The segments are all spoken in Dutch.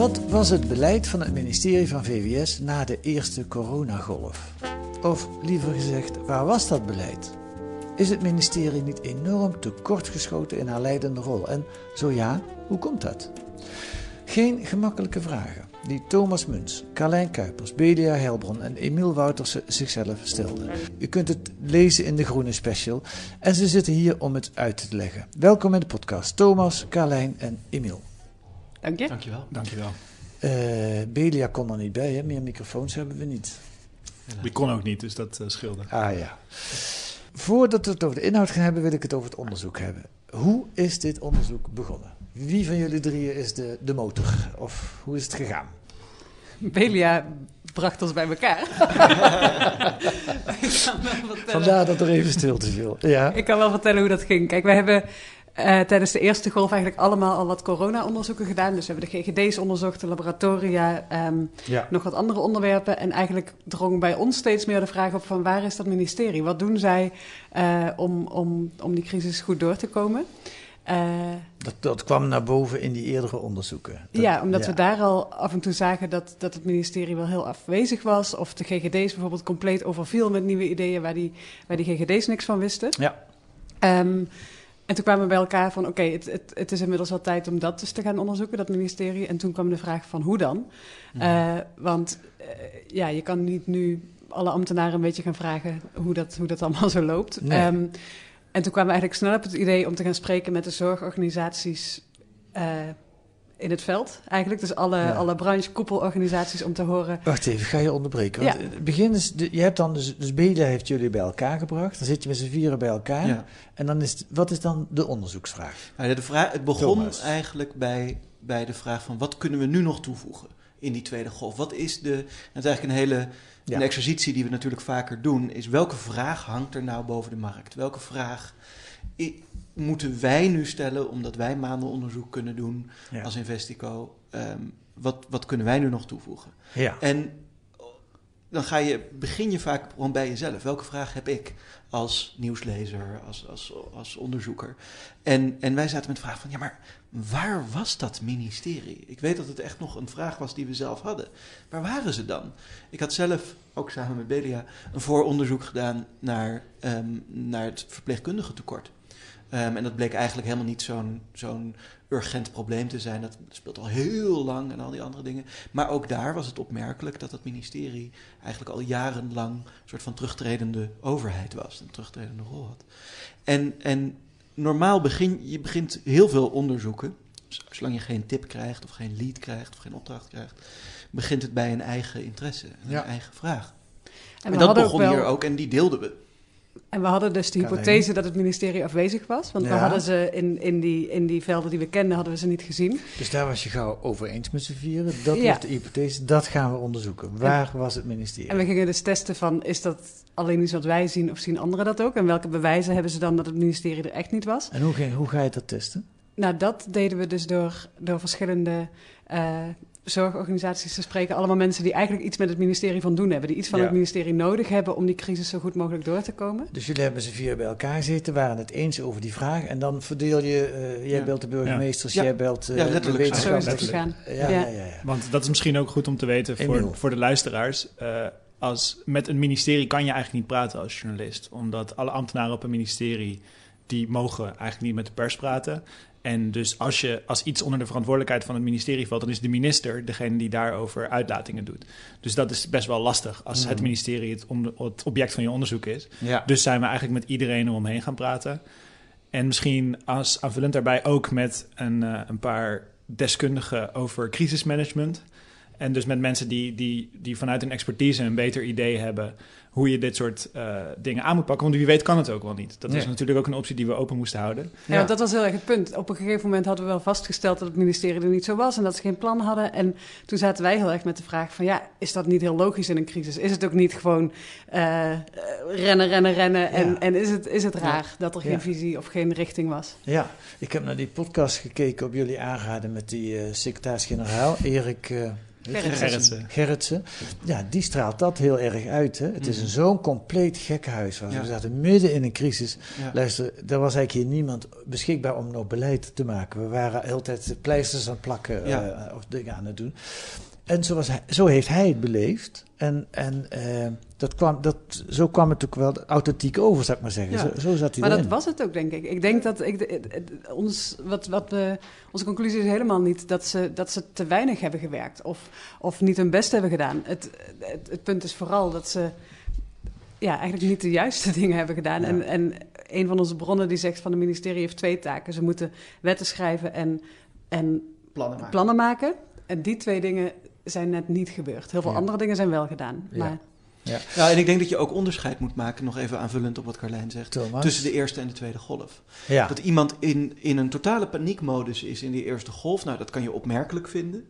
Wat was het beleid van het ministerie van VWS na de eerste coronagolf? Of liever gezegd, waar was dat beleid? Is het ministerie niet enorm tekortgeschoten in haar leidende rol? En zo ja, hoe komt dat? Geen gemakkelijke vragen die Thomas Muns, Carlijn Kuipers, Belia Helbron en Emiel Woutersen zichzelf stelden. U kunt het lezen in de Groene Special en ze zitten hier om het uit te leggen. Welkom in de podcast Thomas, Carlijn en Emiel. Dank je. Dankjewel. Dankjewel. Eh Belia kon er niet bij, hè? meer microfoons hebben we niet. Die kon ook niet, dus dat eh, scheelde. Ah ja. Voordat we het over de inhoud gaan hebben, wil ik het over het onderzoek hebben. Hoe is dit onderzoek begonnen? Wie van jullie drieën is de, de motor? Of hoe is het gegaan? Belia bracht ons bij elkaar. Vandaar dat er even stilte viel. Ja. ik kan wel vertellen hoe dat ging. Kijk, we hebben eh, tijdens de eerste golf eigenlijk allemaal al wat corona-onderzoeken gedaan. Dus we hebben de GGD's onderzocht, de laboratoria, ehm, ja. nog wat andere onderwerpen. En eigenlijk drong bij ons steeds meer de vraag op van waar is dat ministerie? Wat doen zij eh, om, om, om die crisis goed door te komen? Eh, Dat, dat kwam naar boven in die eerdere onderzoeken. Dat- ja, omdat ja. we daar al af en toe zagen dat, dat het ministerie wel heel afwezig was. Of de GGD's bijvoorbeeld compleet overviel met nieuwe ideeën waar die, waar die GGD's niks van wisten. Ja. Ehm, en toen kwamen we bij elkaar van, oké, het, het, het is inmiddels wel tijd om dat dus te gaan onderzoeken, dat ministerie. En toen kwam de vraag van, hoe dan? Eh, want eh, ja, je kan niet nu alle ambtenaren een beetje gaan vragen hoe dat, hoe dat allemaal zo loopt. Nee. Ehm, en toen kwamen we eigenlijk snel op het idee om te gaan spreken met de zorgorganisaties eh, in het veld. Eigenlijk, dus alle, Ja. alle branchekoepelorganisaties om te horen... Wacht even, ik ga je onderbreken. Want Ja. het begin is, de, je hebt dan dus, dus heeft jullie bij elkaar gebracht. Dan zit je met z'n vieren bij elkaar. Ja. En dan is, het- wat is dan de onderzoeksvraag? Nou, de vraag, het begon Thomas. eigenlijk bij, bij de vraag van wat kunnen we nu nog toevoegen in die tweede golf? Wat is de, en dat is eigenlijk een hele Ja. een exercitie die we natuurlijk vaker doen, is welke vraag hangt er nou boven de markt? Welke vraag moeten wij nu stellen omdat wij maandenonderzoek kunnen doen Ja. als Investico? Ehm, wat, wat kunnen wij nu nog toevoegen? Ja. En dan ga je, begin je vaak gewoon bij jezelf. Welke vraag heb ik als nieuwslezer, als, als, als onderzoeker? En, en wij zaten met de vraag van, ja, maar waar was dat ministerie? Ik weet dat het echt nog een vraag was die we zelf hadden. Waar waren ze dan? Ik had zelf, ook samen met Belia, een vooronderzoek gedaan naar, ehm, naar het verpleegkundige tekort. Ehm, en dat bleek eigenlijk helemaal niet zo'n zo'n urgent probleem te zijn. Dat speelt al heel lang en al die andere dingen. Maar ook daar was het opmerkelijk dat het ministerie eigenlijk al jarenlang een soort van terugtredende overheid was. Een terugtredende rol had. En, en normaal begin je begint heel veel onderzoeken. z- Zolang je geen tip krijgt of geen lead krijgt of geen opdracht krijgt, begint het bij een eigen interesse, een Ja. eigen vraag. En, dat begon wel- hier ook en die deelden we. En we hadden dus de hypothese dat het ministerie afwezig was. Want we hadden ze in, in, die, in die velden die we kenden, hadden we ze niet gezien. Dus daar was je gauw over eens met z'n vieren. Dat Ja. was de hypothese, dat gaan we onderzoeken. Waar was het ministerie? En we gingen dus testen van, is dat alleen iets wat wij zien of zien anderen dat ook? En welke bewijzen hebben ze dan dat het ministerie er echt niet was? En hoe, ging, hoe ga je dat testen? Nou, dat deden we dus door, door verschillende eh, zorgorganisaties te spreken. Allemaal mensen die eigenlijk iets met het ministerie van doen hebben. Die iets van Ja. het ministerie nodig hebben om die crisis zo goed mogelijk door te komen. Dus jullie hebben z'n vier bij elkaar zitten, waren het eens over die vraag. En dan verdeel je, eh, jij Ja. belt de burgemeesters, Ja. jij belt eh, Ja, de letterlijk zo. Zo is het wetenschappers. gegaan. Ja, Ja. ja, ja. ja. Want dat is misschien ook goed om te weten Emiel. voor, voor de luisteraars. Eh, als, met een ministerie kan je eigenlijk niet praten als journalist. Omdat alle ambtenaren op een ministerie... die mogen eigenlijk niet met de pers praten. En dus als, je, als iets onder de verantwoordelijkheid van het ministerie valt, dan is de minister degene die daarover uitlatingen doet. Dus dat is best wel lastig als het ministerie het, om- het object van je onderzoek is. Ja. Dus zijn we eigenlijk met iedereen eromheen gaan praten. En misschien als aanvullend daarbij ook met een, eh, een paar deskundigen over crisismanagement. En dus met mensen die, die, die vanuit hun expertise een beter idee hebben hoe je dit soort eh, dingen aan moet pakken. Want wie weet kan het ook wel niet. Dat Nee. is natuurlijk ook een optie die we open moesten houden. Ja, want dat was heel erg het punt. Op een gegeven moment hadden we wel vastgesteld dat het ministerie er niet zo was en dat ze geen plan hadden. En toen zaten wij heel erg met de vraag van ja, is dat niet heel logisch in een crisis? Is het ook niet gewoon eh, eh, rennen, rennen, rennen? En, Ja. en is, het, is het raar dat er geen Ja. visie of geen richting was? Ja, ik heb naar die podcast gekeken op jullie aanraden met die secretaris-generaal, Erik eh, Gerritsen. Gerritsen. Ja, die straalt dat heel erg uit. Hè? Het is Mhm. een zo'n compleet gekkenhuis. waar Ja. We zaten midden in een crisis. Ja. Luister, er was eigenlijk hier niemand beschikbaar om nog beleid te maken. We waren altijd pleisters aan het plakken Ja. eh, of dingen aan het doen. En zo, was hij, zo heeft hij het beleefd. En, en eh, dat kwam, dat, zo kwam het ook wel authentiek over, zou ik maar zeggen. Ja. Zo, zo zat hij Maar dat was het ook, denk ik. Ik denk dat ik, het- het- ons, wat, wat we, onze conclusie is helemaal niet dat ze, dat ze te weinig hebben gewerkt of, of niet hun best hebben gedaan. Het, het, het punt is vooral dat ze ja, eigenlijk niet de juiste dingen hebben gedaan. Ja. En, en een van onze bronnen die zegt van het ministerie heeft twee taken. Ze moeten wetten schrijven en, en Plannen maken. plannen maken. En die twee dingen zijn net niet gebeurd. Heel veel Ja. andere dingen zijn wel gedaan. Ja. Maar Ja, en ik denk dat je ook onderscheid moet maken, nog even aanvullend op wat Carlijn zegt, Thomas? tussen de eerste en de tweede golf. ja. Dat iemand in, in een totale paniekmodus is in die eerste golf, nou, dat kan je opmerkelijk vinden.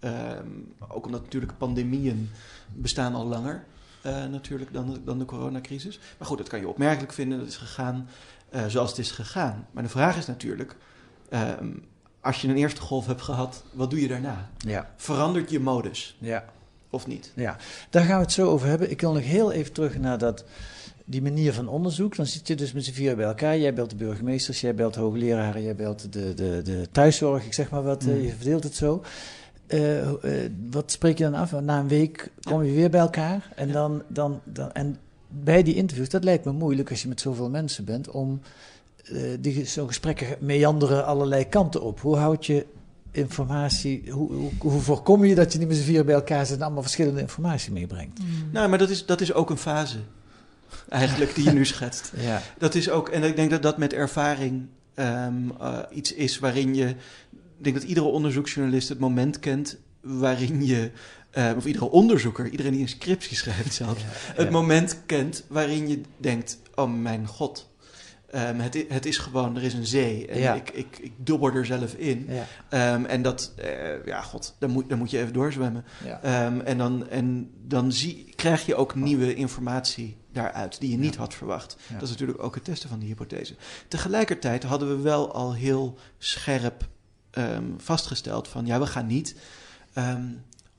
Ehm, ook omdat natuurlijk pandemieën bestaan al langer eh, natuurlijk dan de, dan de coronacrisis. Maar goed, dat kan je opmerkelijk vinden. Dat is gegaan eh, zoals het is gegaan. Maar de vraag is natuurlijk, ehm, als je een eerste golf hebt gehad, wat doe je daarna? ja, Verandert je modus ja. Of niet? Ja, daar gaan we het zo over hebben. Ik wil nog heel even terug naar dat, die manier van onderzoek. Dan zit je dus met z'n vier bij elkaar. Jij belt de burgemeesters, jij belt de hoogleraren, jij belt de, de, de thuiszorg. Ik zeg maar wat, eh, Mm. je verdeelt het zo. Eh, eh, wat spreek je dan af? Na een week kom je weer bij elkaar. En, dan, dan, dan, en bij die interviews, dat lijkt me moeilijk als je met zoveel mensen bent, om eh, die, zo'n gesprekken meanderen allerlei kanten op. Hoe houd je informatie, hoe, hoe, hoe voorkom je dat je niet met z'n vier bij elkaar zit en allemaal verschillende informatie meebrengt? Nou, maar dat is, dat is ook een fase, eigenlijk, die je nu schetst. Ja, Dat is ook, en ik denk dat dat met ervaring ehm, eh, iets is waarin je. Ik denk dat iedere onderzoeksjournalist het moment kent waarin je. eh, of iedere onderzoeker, iedereen die een scriptie schrijft zelfs, het moment kent waarin je denkt: oh mijn god. Ehm, het, is gewoon, er is een zee en Ja. ik, ik, ik dobber er zelf in. ja, Ehm, en dat, eh, ja, god, dan moet, dan moet je even doorzwemmen. ja. Ehm, en dan, en dan zie, krijg je ook nieuwe informatie daaruit die je niet had verwacht. Dat is natuurlijk ook het testen van die hypothese. Tegelijkertijd hadden we wel al heel scherp vastgesteld van ja, we gaan niet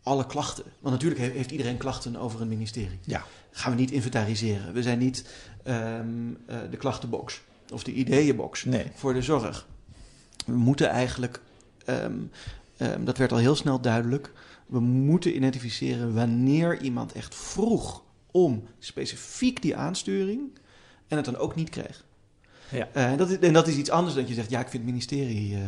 alle klachten. Want natuurlijk heeft, heeft iedereen klachten over een ministerie. Ja. Gaan we niet inventariseren. We zijn niet ehm, eh, de klachtenbox of de ideeënbox Nee. voor de zorg. We moeten eigenlijk, ehm, ehm, dat werd al heel snel duidelijk, we moeten identificeren wanneer iemand echt vroeg om specifiek die aansturing en het dan ook niet kreeg. Ja. Eh, en, dat is, en dat is iets anders dan dat je zegt, ja, ik vind het ministerie eh,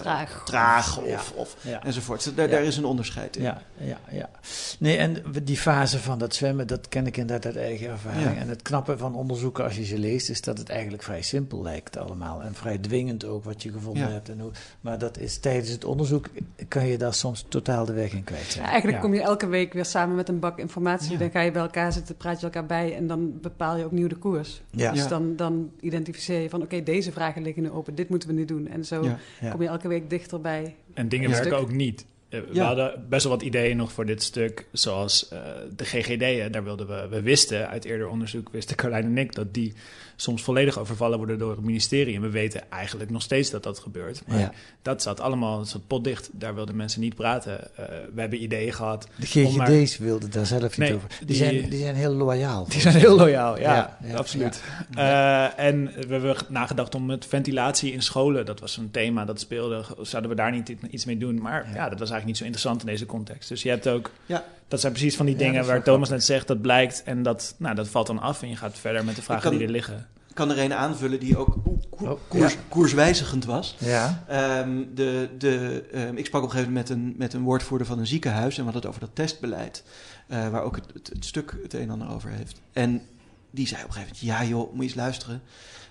Traag. traag of, Ja. of Ja. enzovoort. Daar, Ja. daar is een onderscheid in. Ja, ja, ja. Nee, en die fase van dat zwemmen, dat ken ik inderdaad uit eigen ervaring. Ja. En het knappe van onderzoeken als je ze leest, is dat het eigenlijk vrij simpel lijkt allemaal. En vrij dwingend ook wat je gevonden Ja. hebt. En hoe, maar dat is tijdens het onderzoek, kan je daar soms totaal de weg in kwijt Ja, zijn. eigenlijk Ja. kom je elke week weer samen met een bak informatie. Ja. Dan ga je bij elkaar zitten, praat je elkaar bij en dan bepaal je opnieuw de koers. Ja, Dus Ja. dan, dan identificeer je van oké, deze vragen liggen nu open, dit moeten we nu doen. En zo Ja. ja. kom je elke week dichter bij. En dingen werken Stuk. ook niet. Eh, We Ja. hadden best wel wat ideeën nog voor dit stuk, zoals eh, de GGD'en. Daar wilden we, we wisten uit eerder onderzoek, wisten Carlijn en ik, dat die soms volledig overvallen worden door het ministerie. En we weten eigenlijk nog steeds dat dat gebeurt. Maar Ja. dat zat allemaal een soort potdicht. Daar wilden mensen niet praten. Eh, we hebben ideeën gehad. De maar- GGD's wilden daar zelf niet over. Die, die- zijn, die zijn heel loyaal. Die zijn heel loyaal, ja, Ja, ja, absoluut. Eh, en we hebben nagedacht om met ventilatie in scholen, dat was een thema dat speelde, zouden we daar niet iets mee doen? Maar ja, dat was eigenlijk niet zo interessant in deze context. Dus je hebt ook, Ja. Dat zijn precies van die dingen waar Thomas net zegt, dat blijkt en dat, nou, dat valt dan af en je gaat verder met de vragen kan- die er liggen. Ik kan er een aanvullen die ook koer- Oh, koers, ja. koerswijzigend was. Ja. Ehm, de, de, ehm, ik sprak op een gegeven moment met een, met een woordvoerder van een ziekenhuis en we hadden het over dat testbeleid, eh, waar ook het, het, het stuk het een en ander over heeft. En die zei op een gegeven moment: Ja, joh, moet je eens luisteren.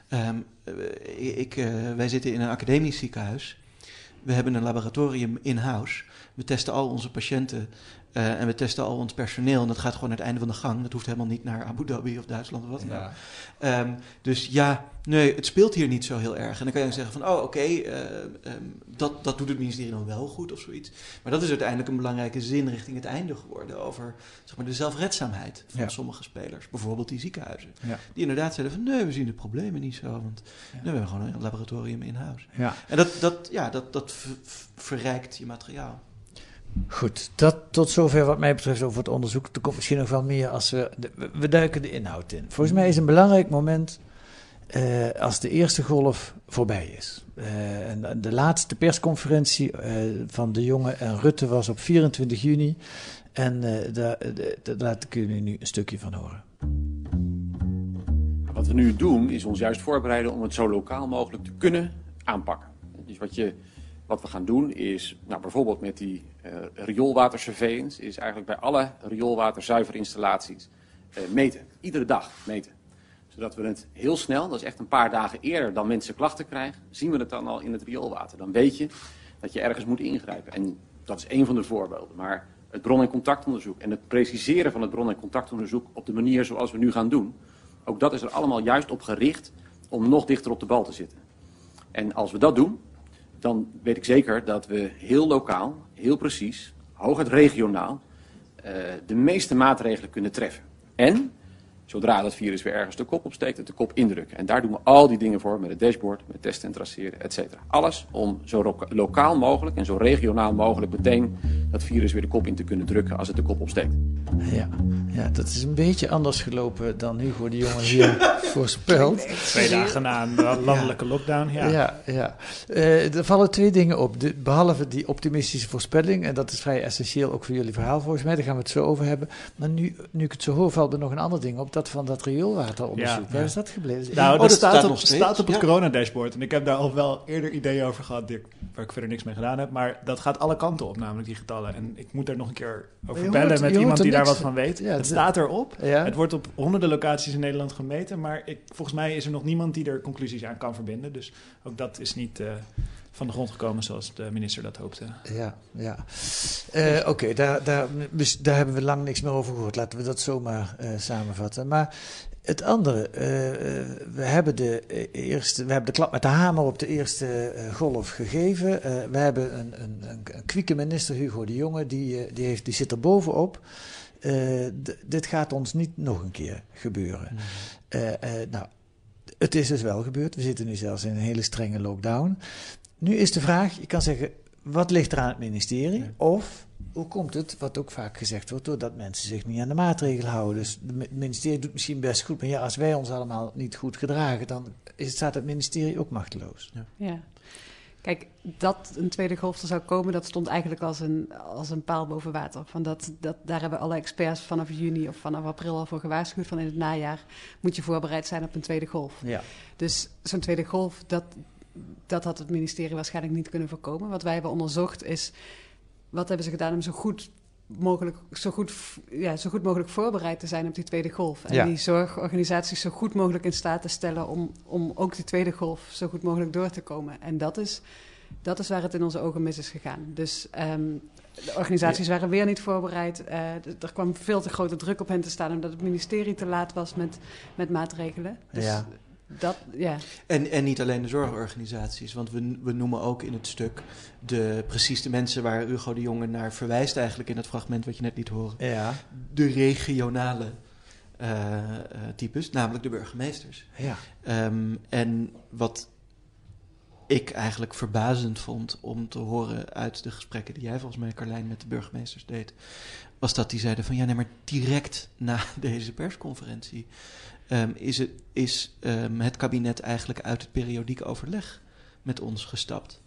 Ehm, eh, ik, eh, wij zitten in een academisch ziekenhuis. We hebben een laboratorium in-house. We testen al onze patiënten eh, en we testen al ons personeel. En dat gaat gewoon naar het einde van de gang. Dat hoeft helemaal niet naar Abu Dhabi of Duitsland of wat dan ook. Ehm, dus ja, nee, het speelt hier niet zo heel erg. En dan kan je zeggen van, oh oké, eh, ehm, dat, dat doet het ministerie dan wel goed of zoiets. Maar dat is uiteindelijk een belangrijke zin richting het einde geworden over zeg maar, de zelfredzaamheid van Ja. sommige spelers. Bijvoorbeeld die ziekenhuizen. Ja. Die inderdaad zeiden van, nee, we zien de problemen niet zo, want Ja. nee, we hebben gewoon een laboratorium in-house. ja. En dat, dat, ja, dat, dat ver- ver- verrijkt je materiaal. Goed, dat tot zover wat mij betreft over het onderzoek. Er komt misschien nog wel meer als we... we- duiken de inhoud in. Volgens mij is een belangrijk moment eh, als de eerste golf voorbij is. Eh, en de laatste persconferentie eh, van De Jonge en Rutte was op 24 juni. En daar, daar laat ik jullie nu een stukje van horen. Wat we nu doen is ons juist voorbereiden om het zo lokaal mogelijk te kunnen aanpakken. Dus wat, je, wat we gaan doen is, nou, bijvoorbeeld met die eh rioolwatersurveillance, is eigenlijk bij alle rioolwaterzuiverinstallaties eh, meten. Iedere dag meten. Zodat we het heel snel, dat is echt een paar dagen eerder dan mensen klachten krijgen, zien we het dan al in het rioolwater. Dan weet je dat je ergens moet ingrijpen. En dat is één van de voorbeelden. Maar het bron- en contactonderzoek en het preciseren van het bron- en contactonderzoek op de manier zoals we nu gaan doen, ook dat is er allemaal juist op gericht om nog dichter op de bal te zitten. En als we dat doen, dan weet ik zeker dat we heel lokaal, heel precies, hooguit regionaal, eh, de meeste maatregelen kunnen treffen. En, zodra dat virus weer ergens de kop opsteekt, het de kop indrukken. En daar doen we al die dingen voor, met het dashboard, met testen en traceren, et cetera. Alles om zo lokaal mogelijk en zo regionaal mogelijk meteen dat virus weer de kop in te kunnen drukken als het de kop opsteekt. Ja, ja, dat is een beetje anders gelopen dan Hugo de Jonge hier voorspelt. Twee dagen na een landelijke lockdown. Ja. Ja, ja. Eh, er vallen twee dingen op. De, behalve die optimistische voorspelling, en dat is vrij essentieel ook voor jullie verhaal volgens mij, daar gaan we het zo over hebben. Maar nu, nu ik het zo hoor, valt er nog een ander ding op, dat van dat rioolwateronderzoek. Waar is dat gebleven? Nou, Oh, dat, staat, staat op, staat op het coronadashboard. En ik heb daar al wel eerder ideeën over gehad, die waar ik verder niks mee gedaan heb. Maar dat gaat alle kanten op, namelijk die getallen. En ik moet er nog een keer over bellen hoort- met iemand die daar wat van weet. Ja, het staat erop. Het wordt op honderden locaties in Nederland gemeten. Maar ik, volgens mij is er nog niemand die er conclusies aan kan verbinden. Dus ook dat is niet eh, van de grond gekomen zoals de minister dat hoopte. Ja, ja. Eh, Oké, daar, daar, dus daar hebben we lang niks meer over gehoord. Laten we dat zomaar eh, samenvatten. Maar het andere, eh, we, hebben de eerste, we hebben de klap met de hamer op de eerste golf gegeven. Eh, we hebben een, een, een, een kwieke minister, Hugo de Jonge, die, die, heeft, die zit er bovenop. Eh, d- dit gaat ons niet nog een keer gebeuren. Eh, eh, nou, het is dus wel gebeurd. We zitten nu zelfs in een hele strenge lockdown. Nu is de vraag, je kan zeggen, wat ligt er aan het ministerie? Ja. Of hoe komt het, wat ook vaak gezegd wordt, doordat mensen zich niet aan de maatregelen houden. Dus het ministerie doet misschien best goed, maar ja, als wij ons allemaal niet goed gedragen, dan is, staat het ministerie ook machteloos. Ja. Kijk, dat een tweede golf er zou komen, dat stond eigenlijk als een, als een paal boven water. Van dat, dat, daar hebben alle experts vanaf juni of vanaf april al voor gewaarschuwd. Van in het najaar moet je voorbereid zijn op een tweede golf. Ja. Dus zo'n tweede golf, dat, dat had het ministerie waarschijnlijk niet kunnen voorkomen. Wat wij hebben onderzocht is, wat hebben ze gedaan om zo goed mogelijk, zo goed, ja, zo goed mogelijk voorbereid te zijn op die tweede golf. En Ja. die zorgorganisaties zo goed mogelijk in staat te stellen om, om ook die tweede golf zo goed mogelijk door te komen. En dat is, dat is waar het in onze ogen mis is gegaan. Dus ehm, de organisaties waren weer niet voorbereid. Eh, er kwam veel te grote druk op hen te staan omdat het ministerie te laat was met, met maatregelen. Dus Ja. Dat, ja. En, en niet alleen de zorgorganisaties, want we, we noemen ook in het stuk de, precies de mensen waar Hugo de Jonge naar verwijst eigenlijk in het fragment wat je net liet horen. Ja, De regionale eh, eh, types, namelijk de burgemeesters. ja. Ehm, en wat ik eigenlijk verbazend vond om te horen uit de gesprekken die jij volgens mij, Carlijn, met de burgemeesters deed, was dat die zeiden van ja, nee, maar direct na deze persconferentie ehm, is, het, is ehm, het kabinet eigenlijk uit het periodiek overleg met ons gestapt.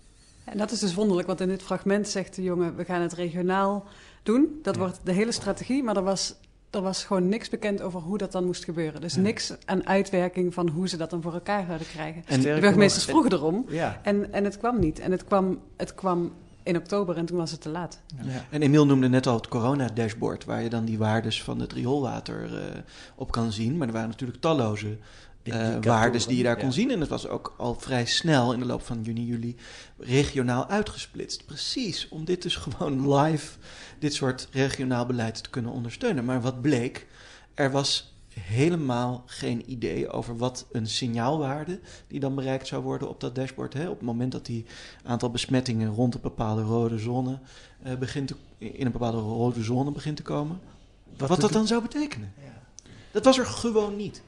En dat is dus wonderlijk, want in dit fragment zegt de jongen: we gaan het regionaal doen. Dat Ja. wordt de hele strategie, maar er was, er was gewoon niks bekend over hoe dat dan moest gebeuren. Dus niks aan uitwerking van hoe ze dat dan voor elkaar zouden krijgen. En- de burgemeesters vroegen erom Ja. en, en het kwam niet. En het kwam, het kwam in oktober en toen was het te laat. ja. En Emiel noemde net al het corona-dashboard, waar je dan die waardes van het rioolwater eh, op kan zien. Maar er waren natuurlijk talloze eh, Indicatoren, waardes die je daar kon ja. zien. En het was ook al vrij snel in de loop van juni, juli regionaal uitgesplitst. Precies, om dit dus gewoon live, dit soort regionaal beleid te kunnen ondersteunen. Maar wat bleek, er was helemaal geen idee over wat een signaalwaarde die dan bereikt zou worden op dat dashboard. Hè? Op het moment dat die aantal besmettingen rond een bepaalde rode zone eh, begint te, in een bepaalde rode zone begint te komen. Wat, doet dat dan zou betekenen. Ja. Dat was er gewoon niet.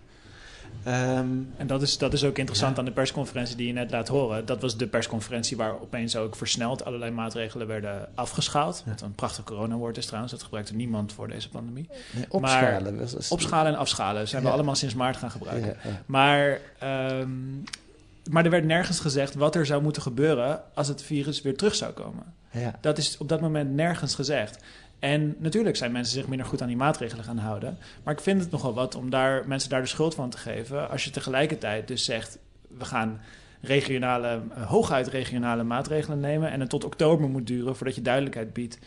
Ehm, En dat is, dat is ook interessant aan de persconferentie die je net laat horen. Dat was de persconferentie waar opeens ook versneld allerlei maatregelen werden afgeschaald. Wat een prachtig coronawoord is trouwens. Dat gebruikte niemand voor deze pandemie. Nee, opschalen. Opschalen en afschalen zijn we Ja. allemaal sinds maart gaan gebruiken. Ja, ja. Maar, ehm, maar er werd nergens gezegd wat er zou moeten gebeuren als het virus weer terug zou komen. Ja. Dat is op dat moment nergens gezegd. En natuurlijk zijn mensen zich minder goed aan die maatregelen gaan houden. Maar ik vind het nogal wat om daar, mensen daar de schuld van te geven. Als je tegelijkertijd dus zegt, we gaan regionale, eh, hooguit regionale maatregelen nemen. En het tot oktober moet duren voordat je duidelijkheid biedt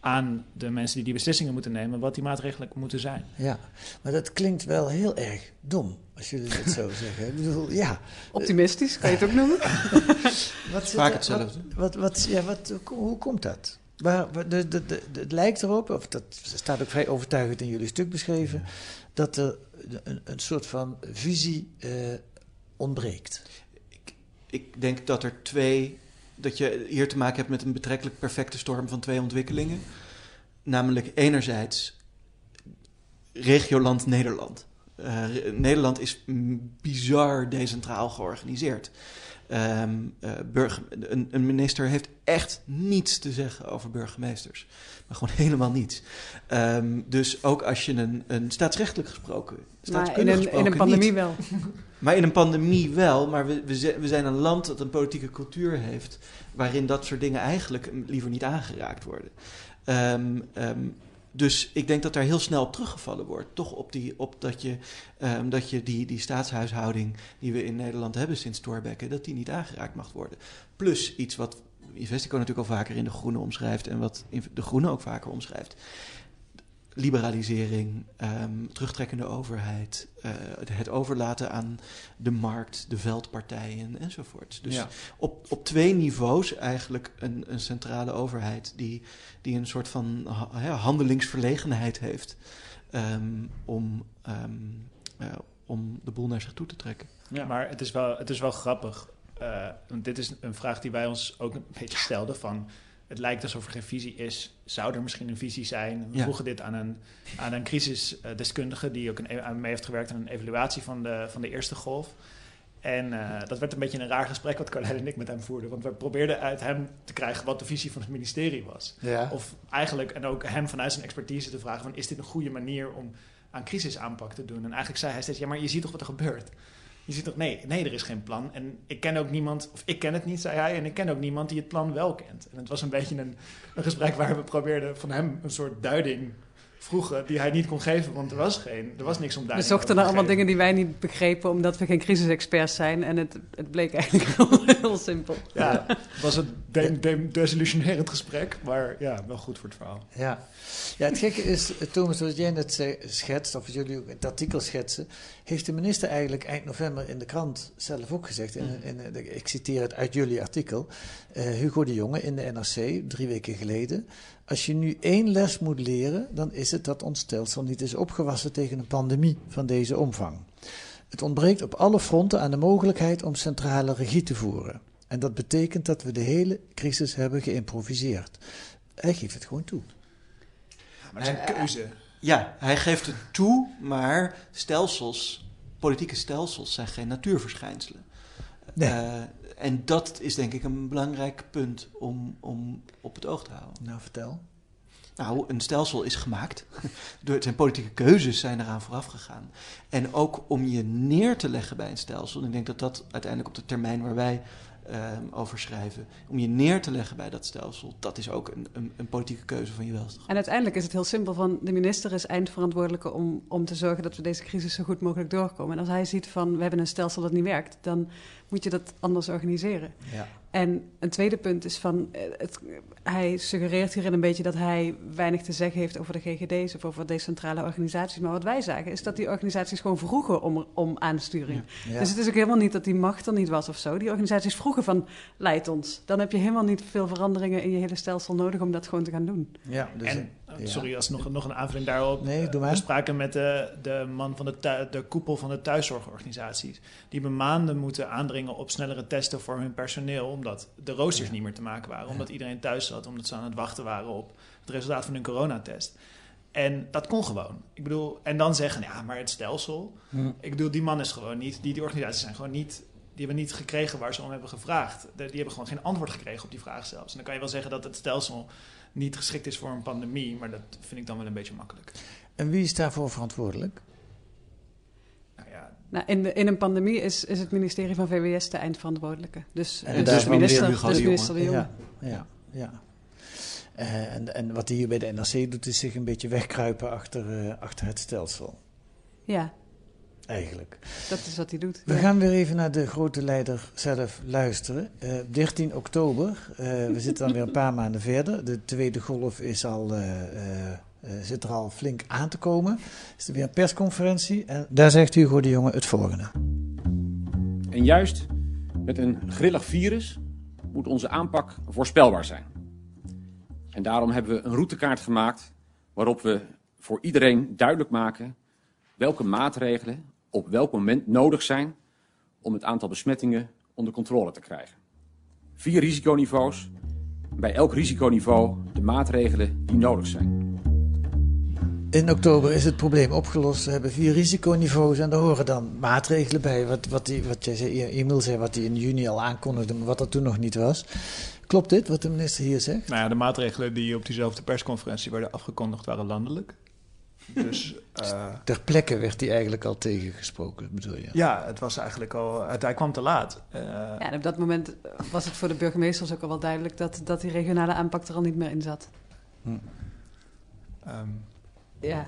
aan de mensen die die beslissingen moeten nemen, wat die maatregelen moeten zijn. Ja, maar dat klinkt wel heel erg dom, als jullie het zo zeggen. Ik bedoel, ja. Optimistisch, kan je het ook noemen? Wat zit Vaak er- hetzelfde. Wat, wat, wat, ja, wat, hoe komt dat? Waar, waar- de, de, de, de- het lijkt erop, of dat staat ook vrij overtuigend in jullie stuk beschreven, dat er een, een soort van visie eh, ontbreekt. ik denk dat er twee. dat je hier te maken hebt met een betrekkelijk perfecte storm van twee ontwikkelingen. Namelijk enerzijds regioland Nederland. Eh, Nederland is bizar decentraal georganiseerd. Ehm, eh, burger, een, een minister heeft echt niets te zeggen over burgemeesters. Maar gewoon helemaal niets. Ehm, dus ook als je een, een staatsrechtelijk gesproken. Maar in een, in een pandemie niet. wel. Maar in een pandemie wel, maar we, we, we zijn een land dat een politieke cultuur heeft. waarin dat soort dingen eigenlijk liever niet aangeraakt worden. Ehm, dus ik denk dat daar heel snel op teruggevallen wordt. Toch op, die, op dat je, ehm, dat je die, die staatshuishouding die we in Nederland hebben sinds Thorbecke, dat die niet aangeraakt mag worden. Plus iets wat Investico natuurlijk al vaker in de Groene omschrijft en wat de Groene ook vaker omschrijft liberalisering, ehm, terugtrekkende overheid, eh, het, overlaten aan de markt, de veldpartijen enzovoort. Dus Ja. op, op twee niveaus eigenlijk een, een centrale overheid die, die een soort van ha- ja, handelingsverlegenheid heeft ehm, om, ehm, eh, om de boel naar zich toe te trekken. Maar het is wel, het is wel grappig. eh, want dit is een vraag die wij ons ook een beetje stelden. Van, het lijkt alsof er geen visie is. Zou er misschien een visie zijn? We Ja. vroegen dit aan een, aan een crisisdeskundige... die ook een, aan mee heeft gewerkt aan een evaluatie van de, van de eerste golf. En eh, dat werd een beetje een raar gesprek wat Carlijn en ik met hem voerden. Want we probeerden uit hem te krijgen wat de visie van het ministerie was. Ja. Of eigenlijk, en ook hem vanuit zijn expertise te vragen... van is dit een goede manier om aan crisisaanpak te doen? En eigenlijk zei hij steeds, ja, maar je ziet toch wat er gebeurt? Je ziet toch, nee, nee, er is geen plan. En ik ken ook niemand, of ik ken het niet, zei hij... en ik ken ook niemand die het plan wel kent. En het was een beetje een, een gesprek waar we probeerden van hem een soort duiding vroegen... die hij niet kon geven, want er was, geen, er was niks om We duiding zochten naar allemaal dingen die wij niet begrepen, omdat we geen crisisexperts zijn. En het, het bleek eigenlijk heel, heel simpel. Ja, het was een de- de- desillusionerend gesprek, maar ja, wel goed voor het verhaal. Ja. ja, het gekke is, eh, Thomas, wat jij net zei, schetst, of jullie ook het artikel schetsen, heeft de minister eigenlijk eind november in de krant zelf ook gezegd. In, in, in- ik citeer het uit jullie artikel. eh, Hugo de Jonge in de NRC, drie weken geleden. Als je nu één les moet leren, dan is het dat ons stelsel niet is opgewassen tegen een pandemie van deze omvang. Het ontbreekt op alle fronten aan de mogelijkheid om centrale regie te voeren. En dat betekent dat we de hele crisis hebben geïmproviseerd. Hij geeft het gewoon toe. Maar dat is een keuze. Ja, hij geeft het toe, maar stelsels, politieke stelsels zijn geen natuurverschijnselen. Nee. Eh, en dat is denk ik een belangrijk punt om, om op het oog te houden. Nou, vertel. Nou, een stelsel is gemaakt. Door zijn politieke keuzes zijn eraan vooraf gegaan. En ook om je neer te leggen bij een stelsel. En ik denk dat dat uiteindelijk op de termijn waar wij ehm, over schrijven. Om je neer te leggen bij dat stelsel, dat is ook een, een, een politieke keuze van je welste. En uiteindelijk is het heel simpel van de minister is eindverantwoordelijke om, om te zorgen dat we deze crisis zo goed mogelijk doorkomen. En als hij ziet van we hebben een stelsel dat niet werkt, dan moet je dat anders organiseren. Ja. En een tweede punt is van, eh, het, hij suggereert hierin een beetje dat hij weinig te zeggen heeft over de GGD's of over decentrale organisaties. Maar wat wij zagen is dat die organisaties gewoon vroegen om, om aansturing. Ja. Dus het is ook helemaal niet dat die macht er niet was of zo. Die organisaties vroegen van, leid ons. Dan heb je helemaal niet veel veranderingen in je hele stelsel nodig om dat gewoon te gaan doen. Ja, dus, En, ja. sorry, als nog, nog een aanvulling daarop. Nee, doe maar. We spraken met de, de man van de, de koepel van de thuiszorgorganisaties. Die hebben maanden moeten aandringen op snellere testen voor hun personeel. Omdat de roosters niet meer te maken waren. Omdat iedereen thuis zat. Omdat ze aan het wachten waren op het resultaat van hun coronatest. En dat kon gewoon. Ik bedoel, en dan zeggen, ja, maar het stelsel. Hm. Ik bedoel, die man is gewoon niet, die, die organisaties zijn gewoon niet, die hebben niet gekregen waar ze om hebben gevraagd. Die hebben gewoon geen antwoord gekregen op die vraag zelfs. En dan kan je wel zeggen dat het stelsel niet geschikt is voor een pandemie, maar dat vind ik dan wel een beetje makkelijk. En wie is daarvoor verantwoordelijk? Nou ja, Nou, in, de, in een pandemie is, is het ministerie van VWS de eindverantwoordelijke. Dus, En dus minister, dus de minister de Jonge. Ja, ja, ja. Eh, en, en wat hij hier bij de NRC doet, is zich een beetje wegkruipen achter, eh, achter het stelsel. Ja, Eigenlijk. dat is wat hij doet. We Ja. gaan weer even naar de grote leider zelf luisteren. Eh 13 oktober, eh, we zitten dan weer een paar maanden verder. De tweede golf is al, eh, eh, eh, zit er al flink aan te komen. Is er weer een persconferentie en daar zegt Hugo de Jonge het volgende. En juist met een grillig virus moet onze aanpak voorspelbaar zijn. En daarom hebben we een routekaart gemaakt waarop we voor iedereen duidelijk maken welke maatregelen op welk moment nodig zijn om het aantal besmettingen onder controle te krijgen. Vier risiconiveaus, bij elk risiconiveau de maatregelen die nodig zijn. In oktober is het probleem opgelost. We hebben vier risiconiveaus en daar horen dan maatregelen bij. Wat, wat, die, wat jij zei, Emil zei, wat hij in juni al aankondigde, maar wat dat toen nog niet was. Klopt dit, wat de minister hier zegt? nou ja, de maatregelen die op diezelfde persconferentie werden afgekondigd waren landelijk. Dus eh, Ter plekke werd hij eigenlijk al tegengesproken, bedoel je? ja, het was eigenlijk al, het, hij kwam te laat. Eh, Ja, en op dat moment was het voor de burgemeesters ook al wel duidelijk dat, dat die regionale aanpak er al niet meer in zat. ehm, Ja.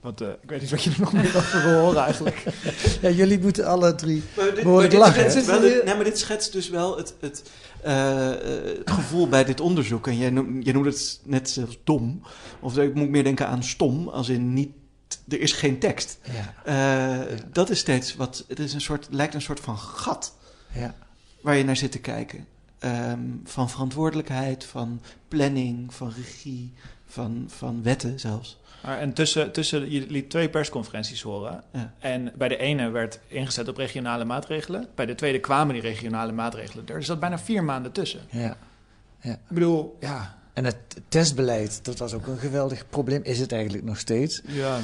wat, eh, ik weet niet wat je er nog meer over wil horen eigenlijk. Ja, jullie moeten alle drie Maar dit, maar dit lachen. wel nee, maar dit schetst dus wel het, het, eh, eh, het gevoel bij dit onderzoek. En jij, noem, jij noemde het net zelfs dom. Of ik moet meer denken aan stom, als in niet... Er is geen tekst. Ja, Eh, Dat is steeds wat... Het is een soort, lijkt een soort van gat ja. waar je naar zit te kijken. Ehm, van verantwoordelijkheid, van planning, van regie, van, van wetten zelfs. Maar en tussen, tussen, je liet twee persconferenties horen. Ja. En bij de ene werd ingezet op regionale maatregelen. Bij de tweede kwamen die regionale maatregelen er. Zat bijna vier maanden tussen. ja. Ik bedoel, ja. En het testbeleid, dat was ook een geweldig probleem. Is het eigenlijk nog steeds. ja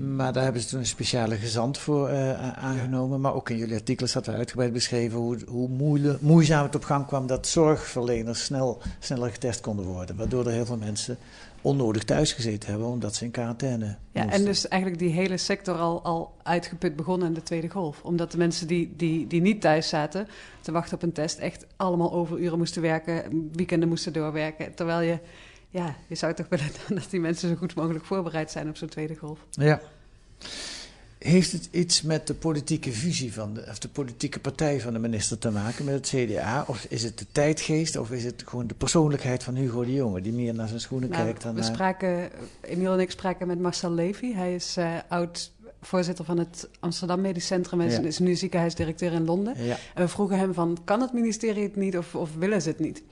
Maar daar hebben ze toen een speciale gezant voor eh, aangenomen. Maar ook in jullie artikelen staat er uitgebreid beschreven hoe, hoe moeile- moeizaam het op gang kwam dat zorgverleners snel, sneller getest konden worden. Waardoor er heel veel mensen onnodig thuis gezeten hebben omdat ze in quarantaine Ja, moesten. en dus eigenlijk die hele sector al, al uitgeput begonnen in de tweede golf. Omdat de mensen die, die, die niet thuis zaten te wachten op een test echt allemaal overuren moesten werken, weekenden moesten doorwerken. Terwijl je, ja, je zou toch willen dat die mensen zo goed mogelijk voorbereid zijn op zo'n tweede golf. Ja. Heeft het iets met de politieke visie van de, of de politieke partij van de minister te maken, met het CDA? Of is het de tijdgeest, of is het gewoon de persoonlijkheid van Hugo de Jonge, die meer naar zijn schoenen Nou, kijkt dan we spraken, Emiel en ik spraken met Marcel Levy. Hij is eh, oud voorzitter van het Amsterdam Medisch Centrum en Ja. is nu ziekenhuisdirecteur in Londen. Ja, En we vroegen hem van, kan het ministerie het niet of, of willen ze het niet?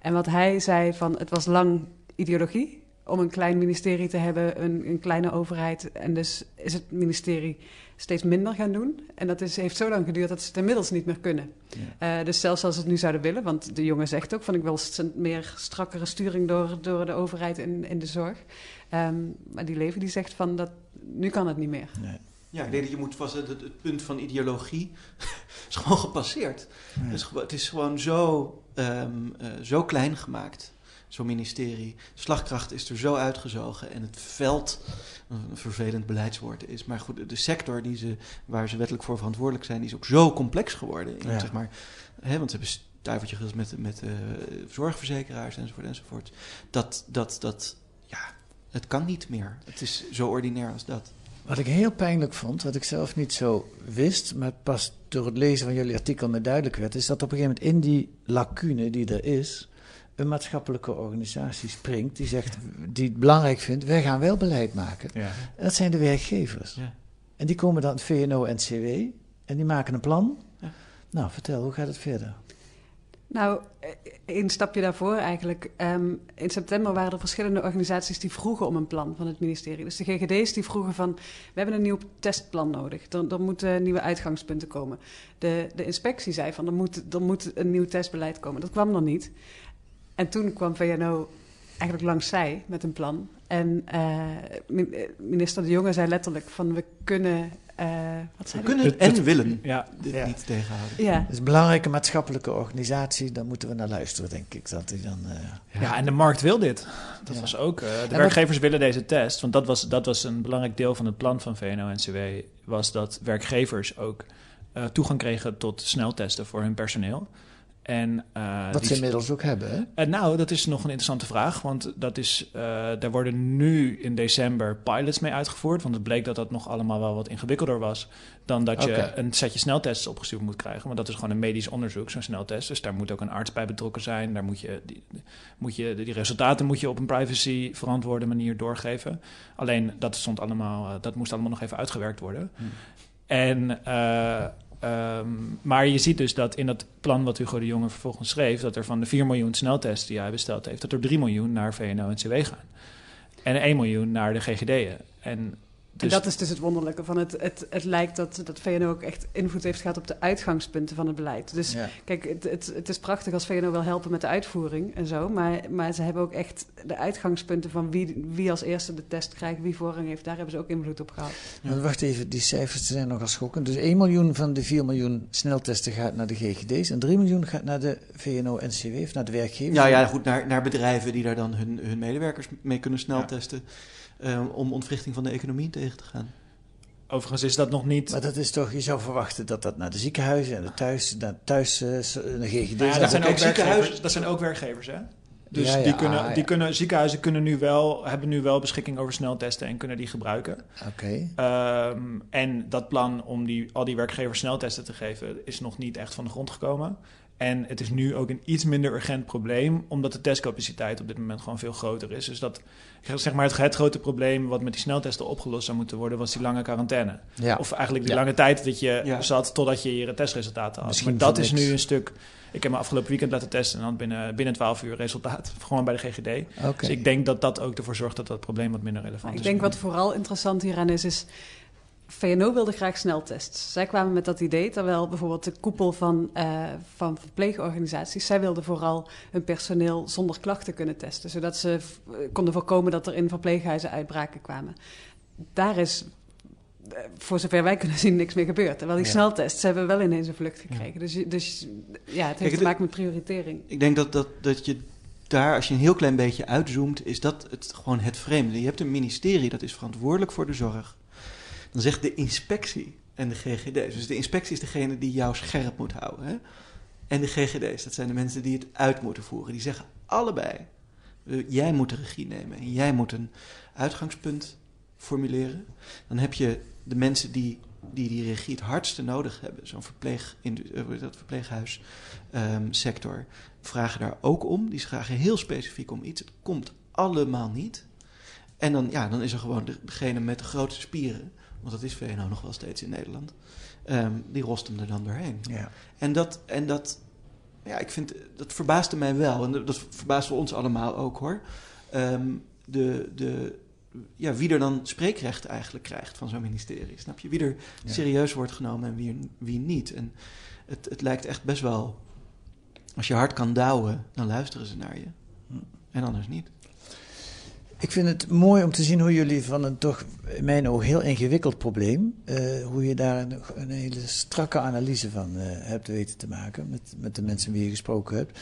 En wat hij zei van, het was lang ideologie om een klein ministerie te hebben, een, een kleine overheid. En dus is het ministerie steeds minder gaan doen. En dat is, heeft zo lang geduurd dat ze het inmiddels niet meer kunnen. Eh, dus zelfs als ze het nu zouden willen, want de jongen zegt ook van ik wil st- meer strakkere sturing door, door de overheid in, in de zorg. Ehm, maar die leven die zegt van dat nu kan het niet meer. nee. Ja, ik denk dat je moet vast... Het, het punt van ideologie is gewoon gepasseerd. Ja. Het, is, gewo- het is gewoon zo, ehm, eh, zo klein gemaakt, zo'n ministerie. Slagkracht is er zo uitgezogen en het veld, een vervelend beleidswoord is, maar goed, de sector die ze, waar ze wettelijk voor verantwoordelijk zijn, die is ook zo complex geworden. In, Ja. zeg maar, hè, want ze hebben s- duiveltje gehad met, met uh, zorgverzekeraars enzovoort enzovoort. Dat, dat, dat, ja, het kan niet meer. Het is zo ordinair als dat. Wat ik heel pijnlijk vond, wat ik zelf niet zo wist, maar pas door het lezen van jullie artikel me duidelijk werd, is dat op een gegeven moment in die lacune die er is, een maatschappelijke organisatie springt die zegt, die het belangrijk vindt, wij gaan wel beleid maken. Ja. Dat zijn de werkgevers. Ja. En die komen dan het VNO-NCW en die maken een plan. Ja. Nou, vertel, hoe gaat het verder? Nou, een stapje daarvoor eigenlijk. Um, in september waren er verschillende organisaties die vroegen om een plan van het ministerie. Dus de GGD's die vroegen van, we hebben een nieuw testplan nodig. Er, er moeten nieuwe uitgangspunten komen. De, de inspectie zei van, er moet, er moet een nieuw testbeleid komen. Dat kwam er niet. En toen kwam VNO eigenlijk langs zij met een plan. En uh, minister De Jonge zei letterlijk van, we kunnen uh, wat we kunnen en willen ja. dit ja. niet tegenhouden. Ja. Het is een belangrijke maatschappelijke organisatie, daar moeten we naar luisteren, denk ik. Dat dan, uh, ja. en de markt wil dit. Dat was ook, uh, de werkgevers willen deze test. Want dat was, dat was een belangrijk deel van het plan van VNO-NCW, was dat werkgevers ook toegang kregen tot sneltesten voor hun personeel. En, uh, Wat ze inmiddels ook hebben, hè? Uh, nou, dat is nog een interessante vraag. Want dat is, uh, daar worden nu in december pilots mee uitgevoerd. Want het bleek dat dat nog allemaal wel wat ingewikkelder was... dan dat je een setje sneltests opgestuurd moet krijgen. Want dat is gewoon een medisch onderzoek, zo'n sneltest. Dus daar moet ook een arts bij betrokken zijn. Daar moet je die, moet je, die resultaten moet je op een privacy verantwoorde manier doorgeven. Alleen, dat, stond allemaal, dat moest allemaal nog even uitgewerkt worden. Hmm. En... Um, maar je ziet dus dat in dat plan wat Hugo de Jonge vervolgens schreef, dat er van de 4 miljoen sneltests die hij besteld heeft, dat er 3 miljoen naar VNO en CW gaan. En 1 miljoen naar de GGD'en. En dus... En dat is dus het wonderlijke van het. Het, het lijkt dat, dat VNO ook echt invloed heeft gehad op de uitgangspunten van het beleid. Dus kijk, het, het, het, is prachtig als VNO wil helpen met de uitvoering en zo. Maar, maar ze hebben ook echt de uitgangspunten van wie, wie als eerste de test krijgt, wie voorrang heeft. Daar hebben ze ook invloed op gehad. Ja. Wacht even, die cijfers zijn nogal schokkend. Dus 1 miljoen van de 4 miljoen sneltesten gaat naar de GGD's en 3 miljoen gaat naar de VNO-NCW of naar de werkgevers. Ja, ja, goed, naar, naar bedrijven die daar dan hun, hun medewerkers mee kunnen sneltesten. Ehm, om ontwrichting van de economie tegen te gaan. Overigens is dat nog niet. Maar dat is toch, je zou verwachten dat dat naar de ziekenhuizen en de thuis, naar thuis uh, de GGD. Nou ja, dat, zijn ook werkgevers, dat zijn ook werkgevers, hè? Dus die kunnen, ah, die kunnen, ziekenhuizen kunnen nu wel, hebben nu wel beschikking over sneltesten en kunnen die gebruiken. Oké. Ehm, en dat plan om die, al die werkgevers sneltesten te geven is nog niet echt van de grond gekomen. En het is nu ook een iets minder urgent probleem, omdat de testcapaciteit op dit moment gewoon veel groter is. Dus dat, zeg maar, het, het grote probleem wat met die sneltesten opgelost zou moeten worden, was die lange quarantaine. Ja. Of eigenlijk die lange tijd dat je zat totdat je je testresultaten had. maar dat is nu een stuk. Ik heb me afgelopen weekend laten testen en dan binnen, binnen 12 uur resultaat. Gewoon bij de GGD. Okay. Dus ik denk dat dat ook ervoor zorgt dat dat probleem wat minder relevant is. Ik denk wat vooral interessant hieraan is, is VNO wilde graag sneltests. Zij kwamen met dat idee, terwijl bijvoorbeeld de koepel van, uh, van verpleegorganisaties... zij wilden vooral hun personeel zonder klachten kunnen testen... zodat ze konden voorkomen dat er in verpleeghuizen uitbraken kwamen. Daar is, eh, voor zover wij kunnen zien, niks meer gebeurd. Terwijl die sneltests hebben wel ineens een vlucht gekregen. Dus, dus ja, het heeft te maken met prioritering. Ik denk dat, dat, dat je daar, als je een heel klein beetje uitzoomt... is dat het, gewoon het vreemde. Je hebt een ministerie dat is verantwoordelijk voor de zorg... Dan zegt de inspectie en de GGD's. Dus de inspectie is degene die jou scherp moet houden. Hè? En de GGD's, dat zijn de mensen die het uit moeten voeren. Die zeggen allebei: jij moet de regie nemen en jij moet een uitgangspunt formuleren. Dan heb je de mensen die die, die regie het hardste nodig hebben, zo'n verpleeg, eh, dat verpleeghuissector, um, vragen daar ook om. Die vragen heel specifiek om iets. Het komt allemaal niet. En dan, ja, dan is er gewoon degene met de grootste spieren want dat is VNO nog wel steeds in Nederland, um, die rost hem er dan doorheen. Ja. En, dat, en dat, ja, ik vind, dat verbaasde mij wel. En dat verbaasde ons allemaal ook hoor. Um, de, de, ja, wie er dan spreekrecht eigenlijk krijgt van zo'n ministerie. Snap je? Wie er serieus wordt genomen en wie, wie niet. En het, het lijkt echt best wel. Als je hard kan douwen, dan luisteren ze naar je. Hm. En anders niet. Ik vind het mooi om te zien hoe jullie van een toch in mijn ogen heel ingewikkeld probleem, uh, hoe je daar een, een, hele strakke analyse van uh, hebt weten te maken met, met de mensen wie je gesproken hebt.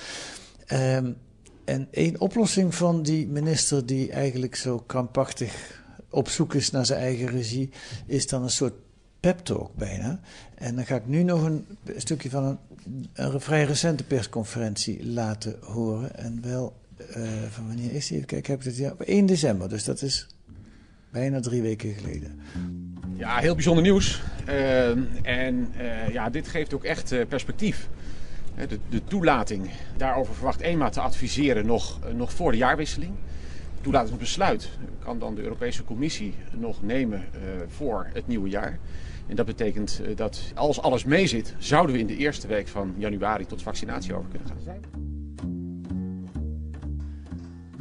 Um, en één oplossing van die minister die eigenlijk zo krampachtig op zoek is naar zijn eigen regie, is dan een soort pep talk bijna. En dan ga ik nu nog een stukje van een, een vrij recente persconferentie laten horen. En wel, eh, van wanneer is die? Kijken, heb het ja, op 1 december. Dus dat is bijna drie weken geleden. Ja, heel bijzonder nieuws. Uh, en uh, ja, dit geeft ook echt perspectief. De, de, toelating, daarover verwacht EMA te adviseren nog, nog voor de jaarwisseling. Toelatingsbesluit kan dan de Europese Commissie nog nemen voor het nieuwe jaar. En dat betekent dat als alles meezit, zouden we in de eerste week van januari tot vaccinatie over kunnen gaan.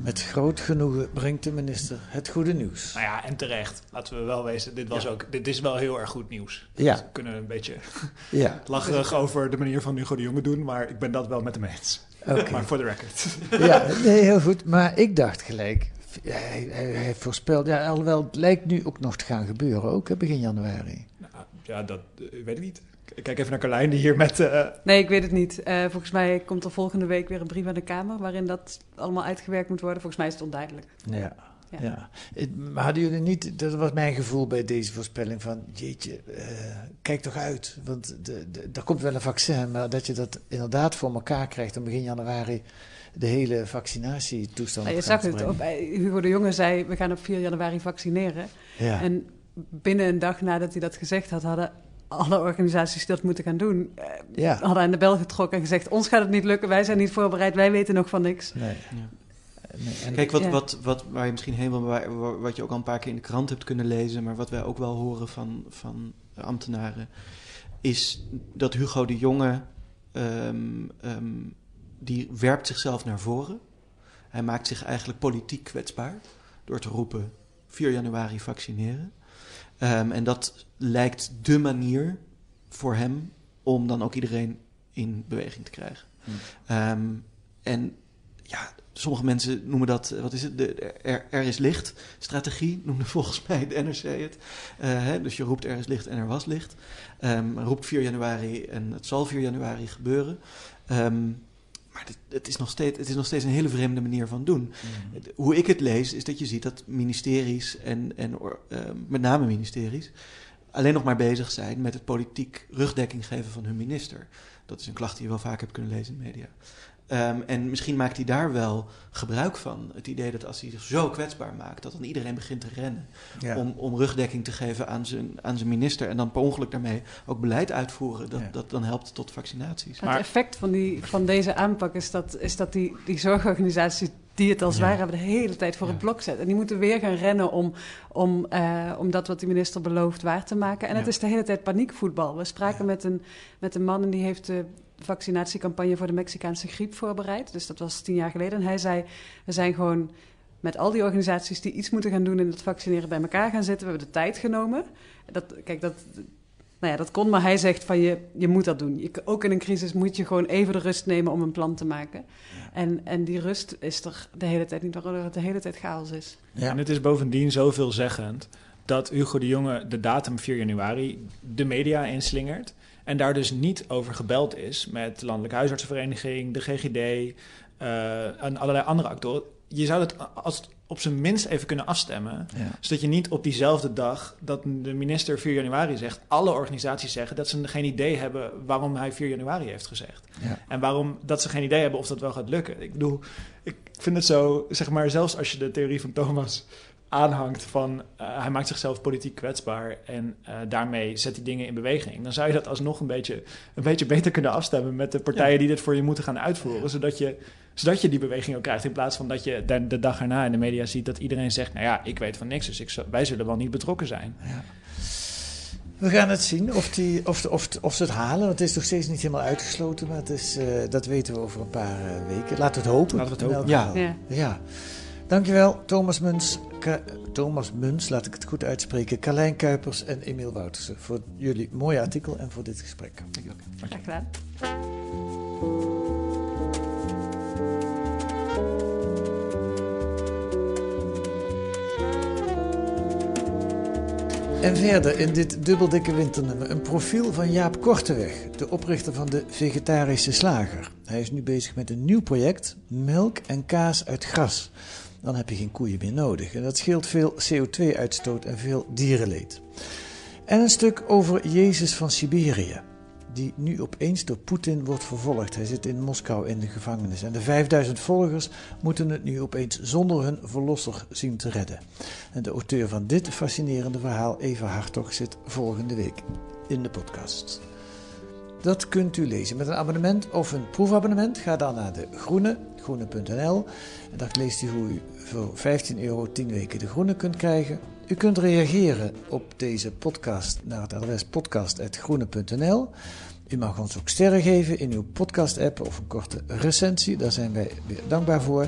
Met groot genoegen brengt de minister het goede nieuws. Nou ja, en terecht. Laten we wel wezen, dit, was ook, dit is wel heel erg goed nieuws. Ja. Dus we kunnen een beetje ja. lacherig over de manier van Hugo de Jonge doen, maar ik ben dat wel met hem eens. Okay. maar voor de record. Ja, nee, heel goed. Maar ik dacht gelijk, hij, hij, hij voorspelt, ja, alhoewel het lijkt nu ook nog te gaan gebeuren, ook hè, begin januari. Nou, ja, dat uh, weet ik niet. Kijk even naar Carlijn, die hier met... Uh... Nee, ik weet het niet. Uh, volgens mij komt er volgende week weer een brief aan de Kamer... waarin dat allemaal uitgewerkt moet worden. Volgens mij is het onduidelijk. Ja, ja. ja. Maar hadden jullie niet... Dat was mijn gevoel bij deze voorspelling van... Jeetje, uh, kijk toch uit. Want de, de, er komt wel een vaccin, maar dat je dat inderdaad voor elkaar krijgt... om begin januari de hele vaccinatietoestand nou, Je zag het, op, Hugo de Jonge zei... we gaan op 4 januari vaccineren. Ja. En binnen een dag nadat hij dat gezegd had... hadden alle organisaties die dat moeten gaan doen, eh, ja. hadden aan de bel getrokken en gezegd: ons gaat het niet lukken, wij zijn niet voorbereid, wij weten nog van niks. Nee. Ja. Nee, Kijk, wat, ja. wat, wat, waar je misschien heen wil, waar, wat je ook al een paar keer in de krant hebt kunnen lezen, maar wat wij ook wel horen van, van ambtenaren, is dat Hugo de Jonge, um, um, die werpt zichzelf naar voren. Hij maakt zich eigenlijk politiek kwetsbaar door te roepen 4 januari vaccineren. Um, en dat lijkt de manier voor hem om dan ook iedereen in beweging te krijgen. Hmm. Um, en ja, sommige mensen noemen dat, wat is het, de, er, er is licht strategie, noemde volgens mij de NRC het. Uh, hè, dus je roept er is licht en er was licht. Um, roept 4 januari en het zal 4 januari gebeuren. Um, maar dit, het, is nog steeds, het is nog steeds een hele vreemde manier van doen. Mm. Hoe ik het lees, is dat je ziet dat ministeries en, en uh, met name ministeries alleen nog maar bezig zijn met het politiek rugdekking geven van hun minister. Dat is een klacht die je wel vaak hebt kunnen lezen in de media. Um, en misschien maakt hij daar wel gebruik van. Het idee dat als hij zich zo kwetsbaar maakt, dat dan iedereen begint te rennen. Ja. Om, om rugdekking te geven aan zijn, aan zijn minister. En dan per ongeluk daarmee ook beleid uitvoeren. Dat, Ja. dat dan helpt tot vaccinaties. Het effect van, die, van deze aanpak is dat, is dat die, die zorgorganisaties die het al zwaar hebben, de hele tijd voor het blok zetten. En die moeten weer gaan rennen om, om, uh, om dat wat de minister belooft waar te maken. En het Ja. is de hele tijd paniekvoetbal. We spraken met, een, met een man en die heeft de vaccinatiecampagne voor de Mexicaanse griep voorbereid. Dus dat was tien jaar geleden. En hij zei, we zijn gewoon met al die organisaties die iets moeten gaan doen in het vaccineren bij elkaar gaan zitten. We hebben de tijd genomen. Dat, kijk, dat, nou ja, dat kon, maar hij zegt van je, je moet dat doen. Je, ook in een crisis moet je gewoon even de rust nemen om een plan te maken. En, en die rust is er de hele tijd niet, waardoor het de hele tijd chaos is. Ja. En het is bovendien zoveelzeggend dat Hugo de Jonge de datum 4 januari de media inslingert. En daar dus niet over gebeld is met de Landelijke Huisartsenvereniging, de GGD uh, en allerlei andere actoren. Je zou het als op zijn minst even kunnen afstemmen. Ja. Zodat je niet op diezelfde dag dat de minister 4 januari zegt, alle organisaties zeggen dat ze geen idee hebben waarom hij 4 januari heeft gezegd. Ja. En waarom dat ze geen idee hebben of dat wel gaat lukken. Ik bedoel, ik vind het zo, zeg maar, zelfs als je de theorie van Thomas aanhangt van uh, hij maakt zichzelf politiek kwetsbaar en uh, daarmee zet hij dingen in beweging. Dan zou je dat alsnog een beetje, een beetje beter kunnen afstemmen met de partijen ja. die dit voor je moeten gaan uitvoeren. Zodat je, zodat je die beweging ook krijgt. In plaats van dat je de, de dag erna in de media ziet dat iedereen zegt, nou ja, ik weet van niks, dus ik, wij zullen wel niet betrokken zijn. Ja. We gaan het zien of, die, of, of, of ze het halen. Want het is nog steeds niet helemaal uitgesloten. Maar het is, uh, dat weten we over een paar uh, weken. Laten we het hopen. Laten we het hopen. Ja. Ja. ja. Dankjewel, Thomas Muns, Ka Thomas Muns, laat ik het goed uitspreken, Carlijn Kuipers en Emiel Woutersen voor jullie mooie artikel en voor dit gesprek. Dankjewel. Graag gedaan. En verder in dit dubbeldikke winternummer een profiel van Jaap Korteweg, de oprichter van de Vegetarische Slager. Hij is nu bezig met een nieuw project, melk en kaas uit gras. Dan heb je geen koeien meer nodig en dat scheelt veel CO2-uitstoot en veel dierenleed. En een stuk over Jezus van Siberië, die nu opeens door Poetin wordt vervolgd. Hij zit in Moskou in de gevangenis en de 5000 volgers moeten het nu opeens zonder hun verlosser zien te redden. En de auteur van dit fascinerende verhaal, Eva Hartog, zit volgende week in de podcast. Dat kunt u lezen met een abonnement of een proefabonnement. Ga dan naar de Groene, groene.nl. En daar leest u hoe u voor 15 euro 10 weken de Groene kunt krijgen. U kunt reageren op deze podcast naar het adres podcast.groene.nl. U mag ons ook sterren geven in uw podcast-app of een korte recensie. Daar zijn wij weer dankbaar voor.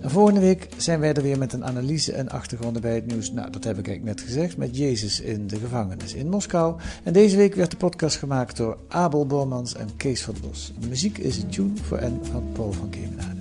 En volgende week zijn wij er weer met een analyse en achtergronden bij het nieuws. Nou, dat heb ik eigenlijk net gezegd, met Jezus in de gevangenis in Moskou. En deze week werd de podcast gemaakt door Abel Bormans en Kees van Bos. De muziek is een tune voor N van Paul van Kemenade.